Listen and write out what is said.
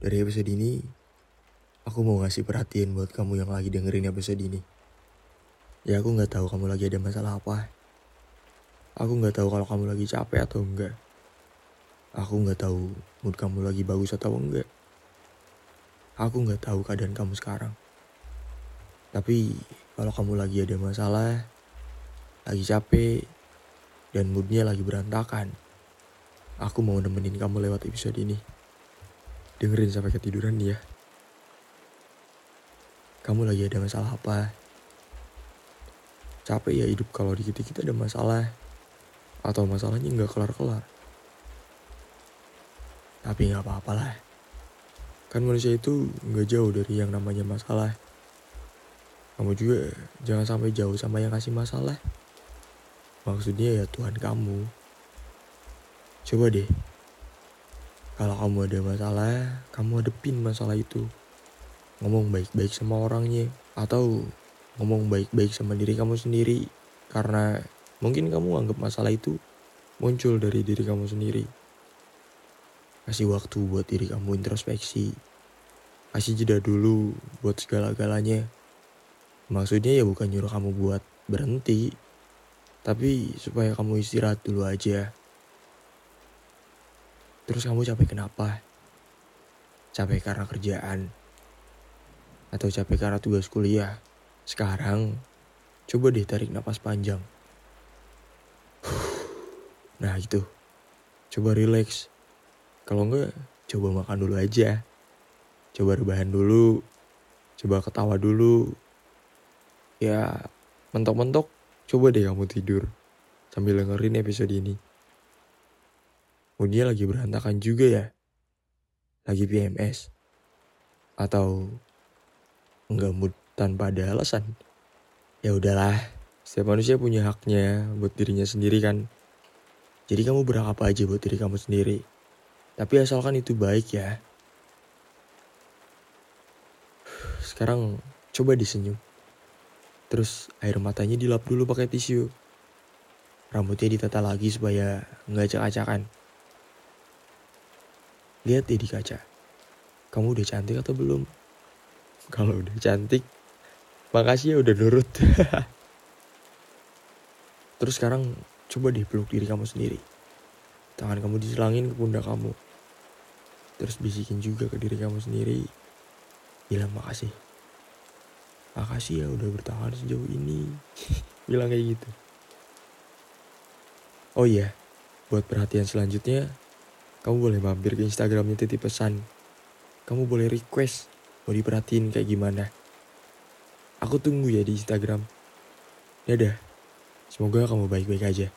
Dari episode ini, aku mau ngasih perhatian buat kamu yang lagi dengerin episode ini. Ya aku nggak tahu kamu lagi ada masalah apa. Aku nggak tahu kalau kamu lagi capek atau enggak. Aku nggak tahu mood kamu lagi bagus atau enggak. Aku nggak tahu keadaan kamu sekarang. Tapi kalau kamu lagi ada masalah, lagi capek, dan moodnya lagi berantakan, aku mau nemenin kamu lewat episode ini. Dengerin sampai ketiduran ya. Kamu lagi ada masalah apa? Capek ya hidup kalau dikit-dikit ada masalah. Atau masalahnya nggak kelar-kelar. Tapi nggak apa-apa lah. Kan manusia itu nggak jauh dari yang namanya masalah. Kamu juga jangan sampai jauh sama yang kasih masalah. Maksudnya ya Tuhan kamu. Coba deh, kalau kamu ada masalah, kamu hadepin masalah itu. Ngomong baik-baik sama orangnya. Atau ngomong baik-baik sama diri kamu sendiri. Karena mungkin kamu anggap masalah itu muncul dari diri kamu sendiri. Kasih waktu buat diri kamu introspeksi. Kasih jeda dulu buat segala-galanya. Maksudnya ya bukan nyuruh kamu buat berhenti. Tapi supaya kamu istirahat dulu aja. Terus kamu capek kenapa? Capek karena kerjaan? Atau capek karena tugas kuliah? Sekarang, coba deh tarik napas panjang. Nah itu, coba relax. Kalau enggak, coba makan dulu aja. Coba rebahan dulu. Coba ketawa dulu. Ya, mentok-mentok, coba deh kamu tidur. Sambil dengerin episode ini. Moodnya lagi berantakan juga ya. Lagi PMS. Atau enggak mood tanpa ada alasan. Ya udahlah, setiap manusia punya haknya buat dirinya sendiri kan. Jadi kamu berhak apa aja buat diri kamu sendiri. Tapi asalkan itu baik ya. Sekarang coba disenyum. Terus air matanya dilap dulu pakai tisu. Rambutnya ditata lagi supaya nggak acak-acakan. Lihat deh di kaca. Kamu udah cantik atau belum? Kalau udah cantik, makasih ya udah nurut. Terus sekarang coba deh peluk diri kamu sendiri. Tangan kamu diselangin ke pundak kamu. Terus bisikin juga ke diri kamu sendiri. Bilang makasih. Makasih ya udah bertahan sejauh ini. Bilang kayak gitu. Oh iya, buat perhatian selanjutnya, kamu boleh mampir ke Instagramnya titip pesan. Kamu boleh request mau diperhatiin kayak gimana. Aku tunggu ya di Instagram. Dadah, semoga kamu baik-baik aja.